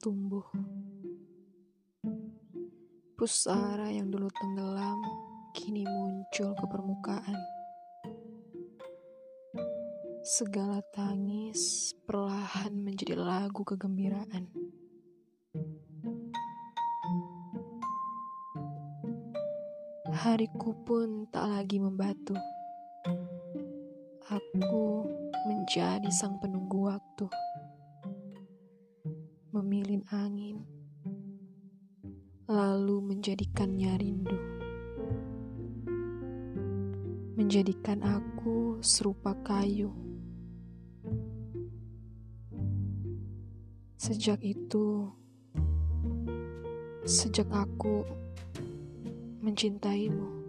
tumbuh. Pusara yang dulu tenggelam kini muncul ke permukaan. Segala tangis perlahan menjadi lagu kegembiraan. Hariku pun tak lagi membatu. Aku menjadi sang penunggu waktu. Memilin angin, lalu menjadikannya rindu. Menjadikan aku serupa kayu. Sejak itu, sejak aku mencintaimu.